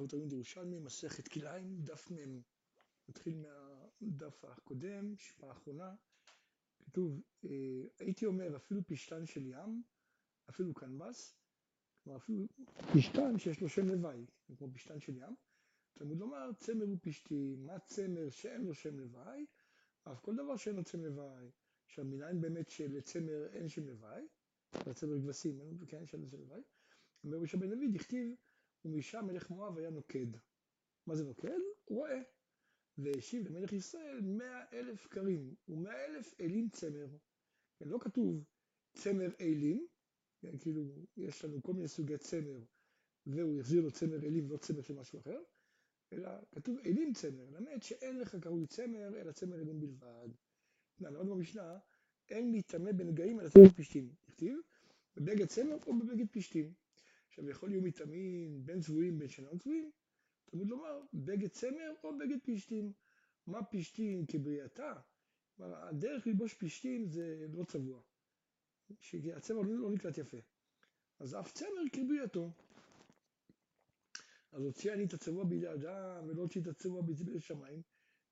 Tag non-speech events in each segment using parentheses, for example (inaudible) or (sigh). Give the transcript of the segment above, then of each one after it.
אנחנו תלמיד ירושלמי, מסכת כלאיים, דף מ', נתחיל מהדף הקודם, שפה האחרונה, כתוב, אה, הייתי אומר אפילו פשטן של ים, אפילו קנבס, כלומר אפילו פשטן שיש לו שם לוואי, כמו פשטן של ים, תלמוד לומר צמר הוא פשטי, מה צמר שאין לו שם לוואי, אף כל דבר שאין לו שם לוואי. עכשיו מניין באמת שלצמר אין שם לוואי, לצמר כבשים כן, שם לוואי, אומר רבי בן דוד, הכתיב ומשם מלך מואב היה נוקד. מה זה נוקד? רואה. והשיב למלך ישראל מאה אלף קרים ומאה אלף אלים צמר. כן, לא כתוב צמר אלים, כן, כאילו יש לנו כל מיני סוגי צמר והוא יחזיר לו צמר אלים, לא צמר של משהו אחר, אלא כתוב אלים צמר, למד שאין לך קרוי צמר אלא צמר אלים בלבד. למדנו במשנה, אין להיטמא בנגעים אלא צמר פשתים. כתיב, בבגד צמר או בבגד פשתים. עכשיו יכול להיות מטעמים בין צבועים בין שאינם צבועים, תלמוד לומר בגד צמר או בגד פשתים. מה פשתים כבריאתה? כלומר הדרך ללבוש פשתים זה לא צבוע, שהצמר לא, נקלט יפה. אז אף צמר כבריאתו. אז הוציאה אני את הצבוע בידי אדם ולא הוציא את הצבוע בידי שמיים.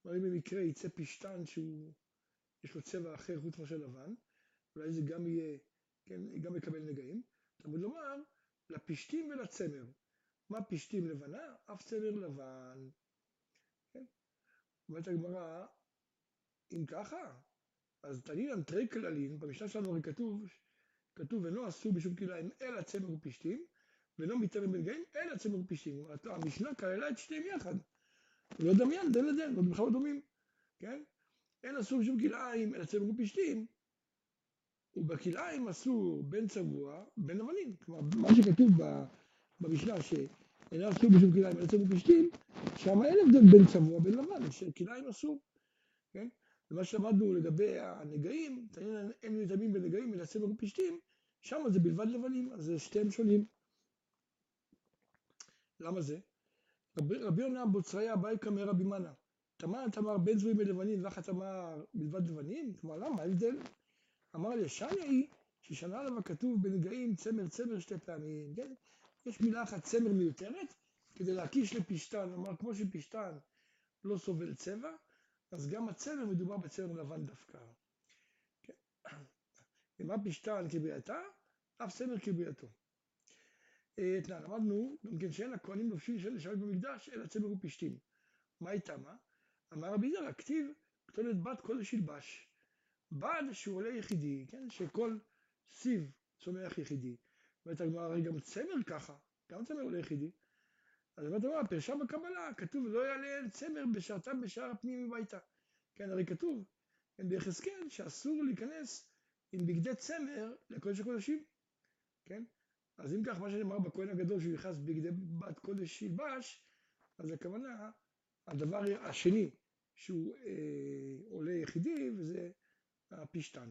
כלומר אם במקרה יצא פשטן שהוא, יש לו צבע אחר חוץ מאשר לבן, אולי זה גם יהיה, כן, גם יקבל נגעים. תלמוד לומר לפשתים ולצמר. מה פשתים לבנה? אף צמר לבן. כן? אומרת הגמרא, אם ככה, אז תנינן תרי כללים, במשנה שלנו הרי כתוב, כתוב אינו אסור בשום כליים אלא צמר ופשתים, ואינו מתאמן בנגעים אלא צמר ופשתים. המשנה כללה את שתיהם יחד. לא דמיין, דן לדן, לא בכלל לא דומים. כן? אין אסור בשום כליים אלא צמר ופשתים, ובכלאיים אסור בין צבוע בין אבנים. כלומר, מה שכתוב במשנה שאינה אסור בשום כלאיים אלא צבוע פשתים, שם אין הבדל בין צבוע בין לבן, שכלאיים אסור. כן? ומה שלמדנו לגבי הנגעים, אין מתאמים בנגעים אלא צבע ופשתים, שם זה בלבד לבנים, אז זה שתיהם שונים. למה זה? רבי יונה בוצריה באי קמא רבי מנה. תמר תמר בין צבועים בלבנים ואחת אמר בלבד לבנים? כלומר למה ההבדל? אמר לי, שני היא ששנה עליו הכתוב בנגעים צמר צמר שתי פעמים, כן? יש מילה אחת צמר מיותרת כדי להקיש לפשטן, כלומר כמו שפשטן לא סובל צבע, אז גם הצמר מדובר בצמר לבן דווקא. כן? (clears throat) ומה פשטן כבריאתה? אף צמר כבריאתו. אתנן, למדנו גם כן שאין הכהנים לובשים של לשרת במקדש אלא צמר ופשתים. מה איתה מה? אמר רבי זרע, כתיב כתובת בת קודש ילבש. בד שהוא עולה יחידי, כן? שכל סיב צומח יחידי. אומרת הגמרא, הרי גם צמר ככה, גם צמר עולה יחידי. אז אומרת הגמרא, פרשה בקבלה, כתוב לא יעלה צמר בשעתם בשער הפנים מביתה. כן, הרי כתוב, כן, ביחזקאל, שאסור להיכנס עם בגדי צמר לקודש הקודשים, כן? אז אם כך, מה שנאמר בכהן הגדול שהוא נכנס בגדי בת קודש ילבש, אז הכוונה, הדבר השני שהוא אה, עולה יחידי, הפשתן.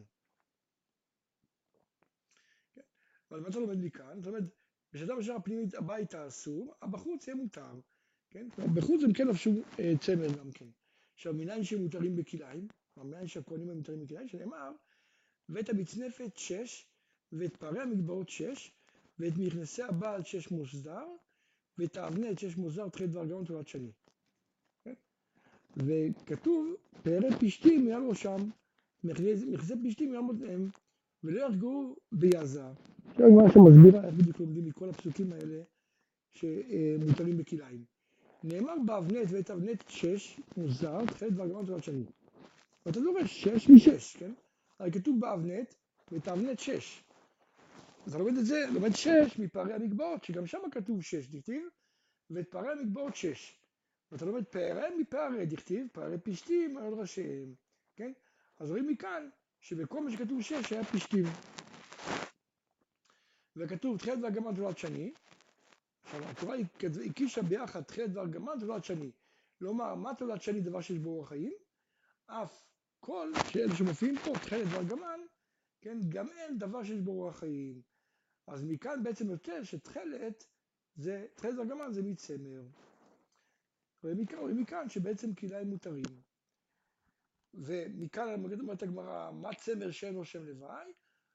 כן? אבל מה אתה לומד מכאן? זאת אומרת, כשאדם ישר הפנימית הביתה אסור, בחוץ יהיה מותר. כן? בחוץ הם כן לבשו אה, צמר גם כן. עכשיו, מניין שהם מותרים בכליים, מניין שהכהנים הם מותרים בכליים, שנאמר, ואת המצנפת שש, ואת פערי המגבעות שש, ואת מכנסי הבעל שש מוסדר, ואת האבנת שש מוסדר, תחילת דבר גאון תולת שני. כן? וכתוב, פערי פשתים מעל ראשם, מכסה פלישתים יעמוד להם, ולא ירגעו ביעזה. עכשיו הגמרא שמסבירה איך בדיוק לומדים מכל הפסוקים האלה שמותרים בכלאיים. נאמר באבנת ואת אבנת שש, מוזר, תחילת דבר גמרא תולת שנים. ואתה דורש שש משש, כן? הרי כתוב באבנת ואת האבנת שש. אז אתה לומד את זה, לומד שש מפערי המקבעות, שגם שם כתוב שש, דכתיב, ואת פערי המקבעות שש. ואתה לומד פערי מפערי, דכתיב, פערי פשתים על ראשיהם, כן? אז רואים מכאן שבכל מה שכתוב שש היה פשתים. וכתוב תחילת דבר גמל תולד שני, עכשיו התורה הקישה ביחד תחילת דבר גמל תולד שני. לומר, מה תולד שני דבר שיש בו אורח חיים? אף כל שאלה שמופיעים פה, תחילת דבר גמל, כן, גם אין דבר שיש בו אורח חיים. אז מכאן בעצם יוצא שתכלת זה, תכלת דבר גמל זה מצמר. רואים מכאן שבעצם כלאיים מותרים. ומכאן אומרת הגמרא, מה צמר שאין לו שם לוואי?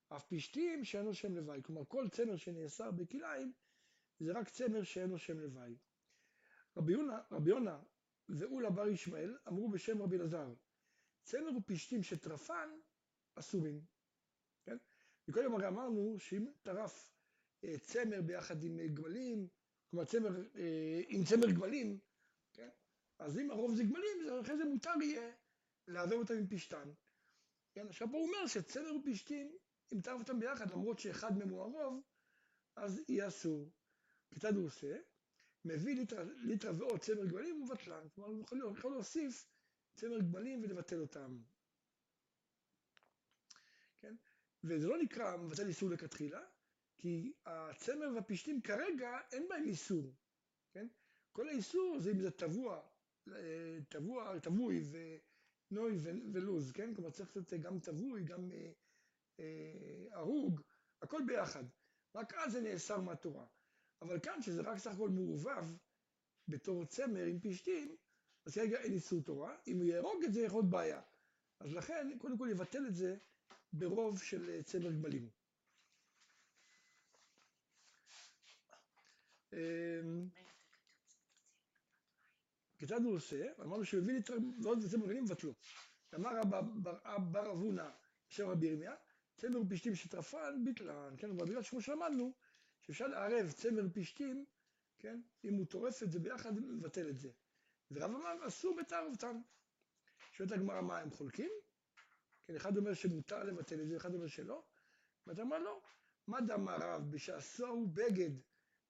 אף פשתים שאין לו שם לוואי. כלומר, כל צמר שנאסר בכלאיים, זה רק צמר שאין לו שם לוואי. רבי יונה, רבי יונה ואולה בר ישמעאל אמרו בשם רבי אלעזר, צמר ופשתים שטרפן אסורים. כן? וקודם הרי אמרנו שאם טרף אה, צמר ביחד עם אה, גמלים, כלומר צמר, אה, עם צמר גמלים, כן? אז אם הרוב זה גמלים, אחרי זה מותר יהיה לערבב אותם עם פשתן. כן? עכשיו פה הוא אומר שצמר ופשתים, אם טרף אותם ביחד, למרות שאחד מהם הוא הרוב, אז יהיה אסור. כיצד הוא עושה? מביא ליטר, ליטר ועוד צמר גמלים ובטלן. כלומר, הוא יכול, יכול להוסיף צמר גמלים ולבטל אותם. כן? וזה לא נקרא מבטל איסור לכתחילה, כי הצמר והפשתים כרגע אין בהם איסור. כן? כל האיסור זה אם זה טבוע, טבוע, טבוי ונוי ולוז, כן? כלומר צריך לעשות גם טבוי, גם אה, אה, הרוג, הכל ביחד. רק אז זה נאסר מהתורה. אבל כאן, שזה רק סך הכל מעורבב בתור צמר עם פשתים, אז כרגע אין איסור תורה. אם הוא יהרוג את זה, יכול להיות בעיה. אז לכן, קודם כל יבטל את זה ברוב של אה, צמר גמלים. כיצד הוא עושה? אמרנו שהוא הביא ועוד צמר גמלים ובטלו. אמר בר אבונה, שם רבי ירמיה, צמר ופשתים שטרפן ביטלן, כן, אבל בגלל שכמו שאמרנו, שאפשר לערב צמר פשתים, כן, אם הוא טורף את זה ביחד, מבטל את זה. ורב אמר, אסור בתערבתן. שואלת הגמרא, מה הם חולקים? כן, אחד אומר שמותר לבטל את זה, אחד אומר שלא, ואתה אומר לא. מה דם הרב בשעשו הוא בגד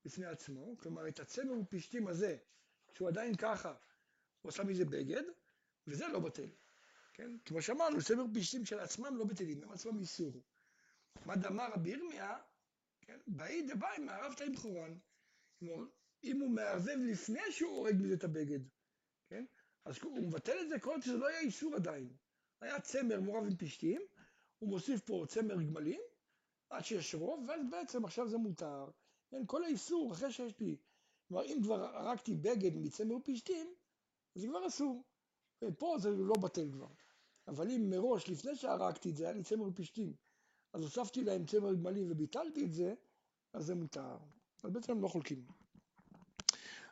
בפני עצמו, כלומר את הצמר ופשתים הזה, שהוא עדיין ככה, הוא עשה מזה בגד, וזה לא בטל. כן? כמו שאמרנו, צמר פשתים של עצמם לא בטלים, הם עצמם איסור. מה דאמר רבי ירמיה, כן? באי דבאי מערבת עם חורן. אם הוא מערבב לפני שהוא הורג מזה את הבגד, כן? אז הוא מבטל את זה כל עוד שזה לא היה איסור עדיין. היה צמר מעורב עם פשתים, הוא מוסיף פה צמר גמלים, עד שיש רוב, ואז בעצם עכשיו זה מותר. כן? כל האיסור, אחרי שיש לי, כלומר אם כבר הרגתי בגד מצמר ופשתים, זה כבר אסור. פה זה לא בטל כבר. אבל אם מראש, לפני שהרגתי את זה, היה לי צמר ופשתים, אז הוספתי להם צמר גמלים וביטלתי את זה, אז זה מותר. אז בעצם הם לא חולקים.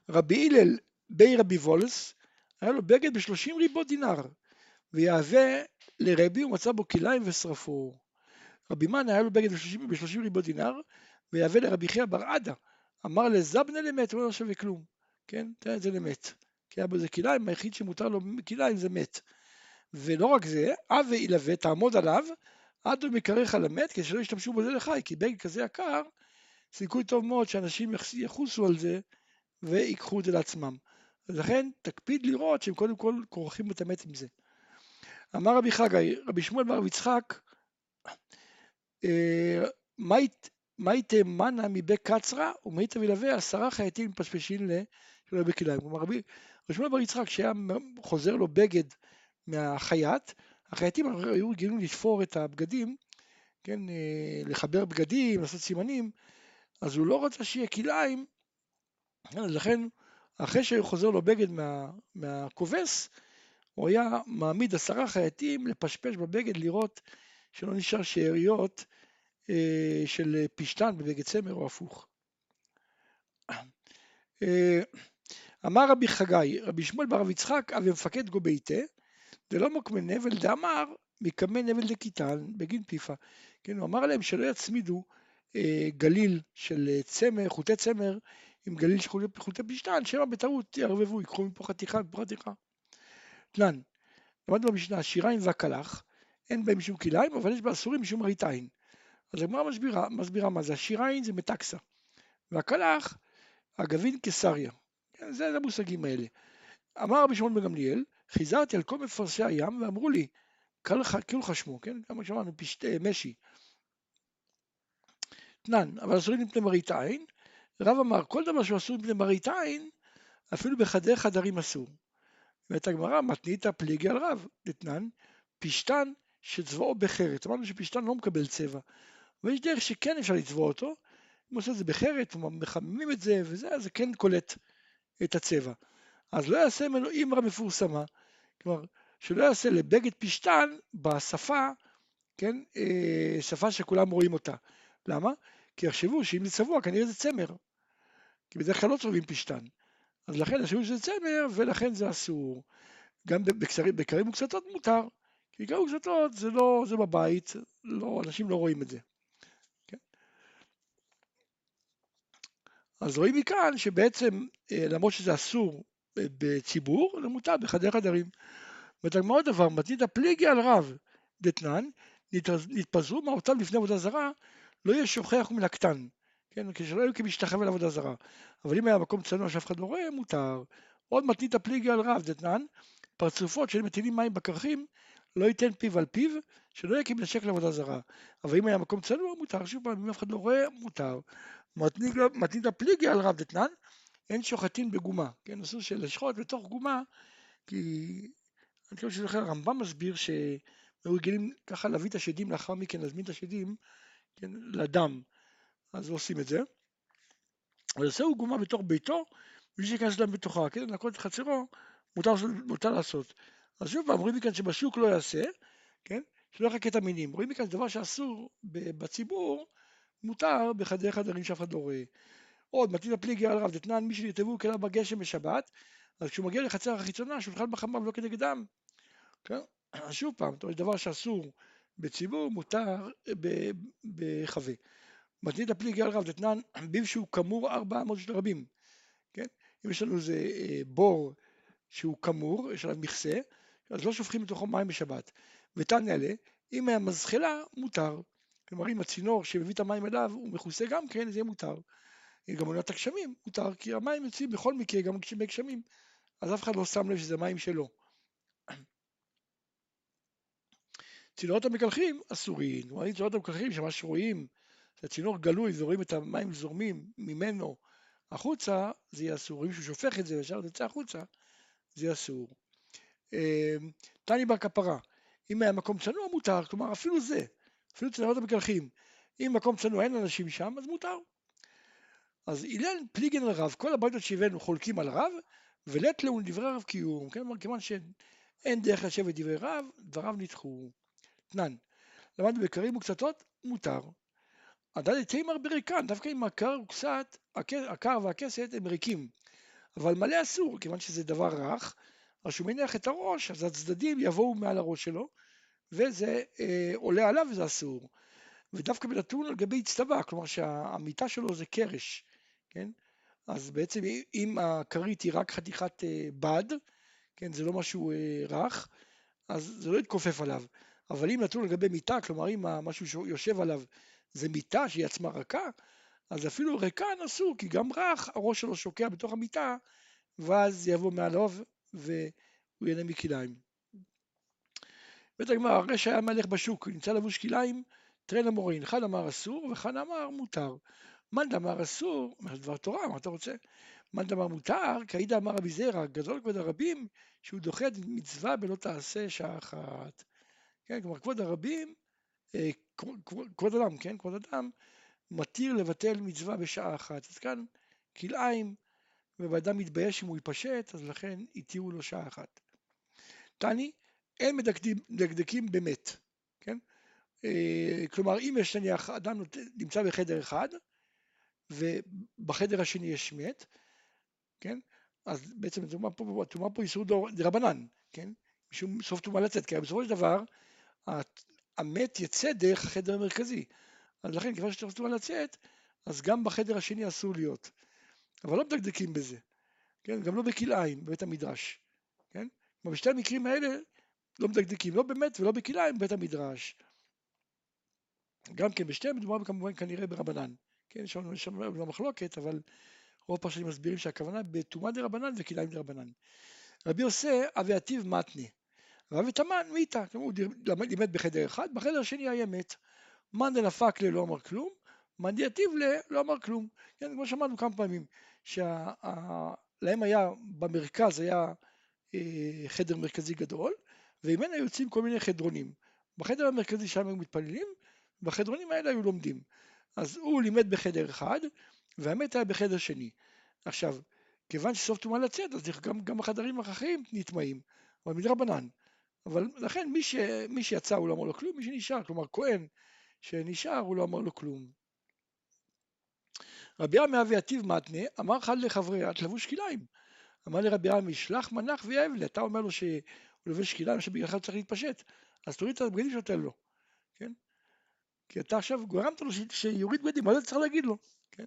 רבי הלל בי רבי וולס, היה לו בגד בשלושים ריבו דינר, ויהווה לרבי ומצא בו כליים ושרפו. רבי מן היה לו בגד בשלושים ריבו דינר, ויהווה לרבי חייא בר עדה, אמר לזבנה למת, הוא לא שווה כלום, כן? תראה את זה למת. כי היה בזה כליים, היחיד שמותר לו כליים זה מת. ולא רק זה, אב ילווה, תעמוד עליו, עד הוא מקרך על המת, כדי שלא ישתמשו בזה לחי, כי בגד כזה יקר, סיכוי טוב מאוד שאנשים יחוסו על זה ויקחו את זה לעצמם. לכן תקפיד לראות שהם קודם כל כורכים את המת עם זה. אמר רבי חגי, רבי שמואל בר יצחק, אה, מי תמנע מבית קצרה ומי תבילווה עשרה חייטים מפשפשין שלא בכליים. כלומר רבי שמואל בר יצחק שהיה חוזר לו בגד מהחייט, החייטים היו רגילים לתפור את הבגדים, כן, אה, לחבר בגדים, לעשות סימנים, אז הוא לא רצה שיהיה אז לכן אחרי שהוא חוזר לו בגד מה, מהכובס, הוא היה מעמיד עשרה חייטים לפשפש בבגד לראות שלא נשאר שאריות של פשטן בבגד צמר או הפוך. אה, אמר רבי חגי, רבי שמואל בר יצחק, אבי מפקד גו ביתה, דלא מוקמי נבל דאמר, מקמי נבל דקיטן בגין פיפה. כן, הוא אמר להם שלא יצמידו אה, גליל של אה, צמר, חוטי צמר, עם גליל של חוטי, פשטן, שמא בטעות יערבבו, ייקחו מפה חתיכה ומפה חתיכה. תנן, למדנו במשנה, שיריים והקלח, אין בהם משום כליים, אבל יש באסורים משום מראית עין. אז הגמרא מסבירה, מסבירה מה זה, השיריים זה מטקסה, והקלח, הגבין קיסריה. זה המושגים האלה. אמר רבי שמעון בן גמליאל, חיזרתי על כל מפרשי הים ואמרו לי, כאילו חשמו, כן? כמו שאמרנו, פשט, משי. תנן, אבל אסורים מפני מראית עין. רב אמר, כל דבר שהוא אסור מפני מראית עין, אפילו בחדי חדרים אסור. ואת הגמרא, מתנית פליגי על רב, דתנן, פשטן שצבעו בחרת. אמרנו שפשטן לא מקבל צבע. ויש דרך שכן אפשר לצבוע אותו, אם עושה את זה בחרת, מחממים את זה וזה, אז זה כן קולט את הצבע. אז לא יעשה ממנו אימרה מפורסמה, כלומר, שלא יעשה לבגד פשטן בשפה, כן, אה, שפה שכולם רואים אותה. למה? כי יחשבו שאם זה צבוע כנראה זה צמר. כי בדרך כלל לא צובעים פשטן. אז לכן השימוש זה צמר, ולכן זה אסור. גם בקרים וקצתות מותר, כי קרים וקצתות זה לא, זה בבית, לא, אנשים לא רואים את זה. אז רואים מכאן שבעצם, אה, למרות שזה אסור בציבור, זה מותר בחדר חדרים. ותגמר דבר, מתנית הפליגי על רב דתנן, נתפזרו מעותיו לפני עבודה זרה, לא יהיה שוכח ומלקטן. כן, כשלא יהיו כמשתחווה לעבודה זרה. אבל אם היה מקום צנוע שאף אחד לא רואה, מותר. עוד מתנית הפליגי על רב דתנן, פרצופות של מטילים מים בקרחים, לא ייתן פיו על פיו, שלא יהיה כמנשק לעבודה זרה. אבל אם היה מקום צנוע, מותר. שוב פעם, אם אף אחד לא רואה, מותר. מתנית הפליגי על רב דתנן, אין שוחטין בגומה. כן, אסור לשחוט בתוך גומה, כי אני חושב שזה הרמב"ם מסביר שהיו רגילים ככה להביא את השדים, לאחר מכן להזמין את השדים, כן, לדם. אז עושים את זה. אבל עושה גומה בתוך ביתו, מי שייכנס להם בתוכה, כן, לנקות את חצרו, מותר, מותר לעשות. אז שוב פעם, רואים מכאן שבשוק לא יעשה, כן, שלא יחכה את המינים. רואים מכאן דבר שאסור בציבור, מותר בחדרי חדרים שאף אחד לא רואה. עוד, מתאים הפליגי על רב דתנן, מי שנכתבו כליו בגשם בשבת, אז כשהוא מגיע לחצר החיצונה, שולחן בחמה ולא כנגדם. כן? אז שוב פעם, זאת אומרת, דבר שאסור בציבור, מותר בחווה. מתנית הפליגי על רב דתנן, ביב שהוא כמור ארבע אמות של רבים. כן? אם יש לנו איזה אה, בור שהוא כמור, יש עליו מכסה, אז לא שופכים לתוכו מים בשבת. ותן אלה, אם היה מזחלה, מותר. כלומר, אם הצינור שמביא את המים אליו הוא מכוסה גם כן, זה מותר. גם עונת הגשמים מותר, כי המים יוצאים בכל מקרה גם כשמי גשמים, אז אף אחד לא שם לב שזה מים שלו. צינורות המקלחים אסורים, כלומר צינורות המקלחים שממש רואים שהצינור גלוי ורואים את המים זורמים ממנו החוצה, זה יהיה אסור. אם שהוא שופך את זה וישר יוצא החוצה, זה יהיה אסור. תני בר כפרה, אם היה מקום צנוע מותר, כלומר אפילו זה, אפילו צינורות המקלחים, אם מקום צנוע אין אנשים שם, אז מותר. אז הלל פליגן לרב, כל הבעיות שהבאנו חולקים על רב, ולט לאון דברי רב קיום, כן, כיוון שאין דרך לשבת דברי רב, דבריו נדחו. תנן, למדנו בקרים וקצתות, מותר. עדיין תימר בריקן, דווקא אם הקר וקצת, הקר והכסת הם ריקים, אבל מלא אסור, כיוון שזה דבר רך, אז שהוא מניח את הראש, אז הצדדים יבואו מעל הראש שלו, וזה אה, עולה עליו וזה אסור. ודווקא בנתון על גבי אצטבה, כלומר שהמיטה שלו זה קרש, כן? אז בעצם אם הכרית היא רק חתיכת אה, בד, כן, זה לא משהו אה, רך, אז זה לא יתכופף עליו. אבל אם נתון לגבי מיטה, כלומר אם משהו שיושב עליו זה מיטה שהיא עצמה רכה, אז אפילו ריקן אסור, כי גם רך, הראש שלו שוקע בתוך המיטה, ואז יבוא מעליו והוא ייהנה מכליים. בית הגמרא, הרי שהיה מלך בשוק, נמצא לבוש כליים, תראה למורין, אחד אמר אסור ואחד אמר מותר. מאן דאמר אסור, דבר תורה, מה אתה רוצה? מאן דאמר מותר, כאידא אמר רבי זרע, גדול כבוד הרבים, שהוא דוחה את מצווה בלא תעשה שעה אחת. כן, כלומר כבוד הרבים, אה, כבוד אדם, כן, כבוד אדם, מתיר לבטל מצווה בשעה אחת. אז כאן כלאיים, ובאדם מתבייש אם הוא יפשט, אז לכן התירו לו שעה אחת. תני, אין מדקדקים באמת, כן? אה, כלומר, אם יש נניח אדם נמצא בחדר אחד, ובחדר השני יש מת, כן? אז בעצם הטומאה פה, פה איסור דרבנן, כן? משום סוף טומאה לצאת, כי בסופו של דבר המת יצא דרך החדר המרכזי. אז לכן כיוון שצריך טומאה לצאת, אז גם בחדר השני אסור להיות. אבל לא מדקדקים בזה, כן? גם לא בכלאיים, בבית המדרש, כן? כלומר בשתי המקרים האלה לא מדקדקים, לא באמת ולא בכלאיים בבית המדרש. גם כן בשתיהם מדובר כמובן כנראה ברבנן. כן, יש לנו שם לא מחלוקת, אבל רוב הפרשנים מסבירים שהכוונה בטומאה דה רבנן וכלאיים דה רבנן. רבי יוסי אביעתיב מתנה, רבי תמן מיתה, כלומר הוא לימד בחדר אחד, בחדר השני היה מת. מאן דנפק ללא אמר כלום, מאן דיעתיב ללא אמר כלום. כן, כמו שאמרנו כמה פעמים, שלהם היה במרכז היה אה, חדר מרכזי גדול, וממנה יוצאים כל מיני חדרונים. בחדר המרכזי שם היו מתפללים, בחדרונים האלה היו לומדים. אז הוא לימד בחדר אחד, והמת היה בחדר שני. עכשיו, כיוון שסוף טומאה לצאת, אז גם, גם החדרים האחרים נטמעים, אבל מדרבנן. אבל לכן מי, ש, מי שיצא הוא לא אמר לו כלום, מי שנשאר, כלומר כהן שנשאר הוא לא אמר לו כלום. רבי עמי אבי עטיב מתנה אמר אחד לחברי את לבוש כליים. אמר לי רבי עמי, שלח מנח ויאהב לי, אתה אומר לו שהוא לובש כליים שבגללך צריך להתפשט, אז תוריד את הבגדים שנותן לו, כן? כי אתה עכשיו גרמת לו שיוריד בגדים, מה זה צריך להגיד לו, כן?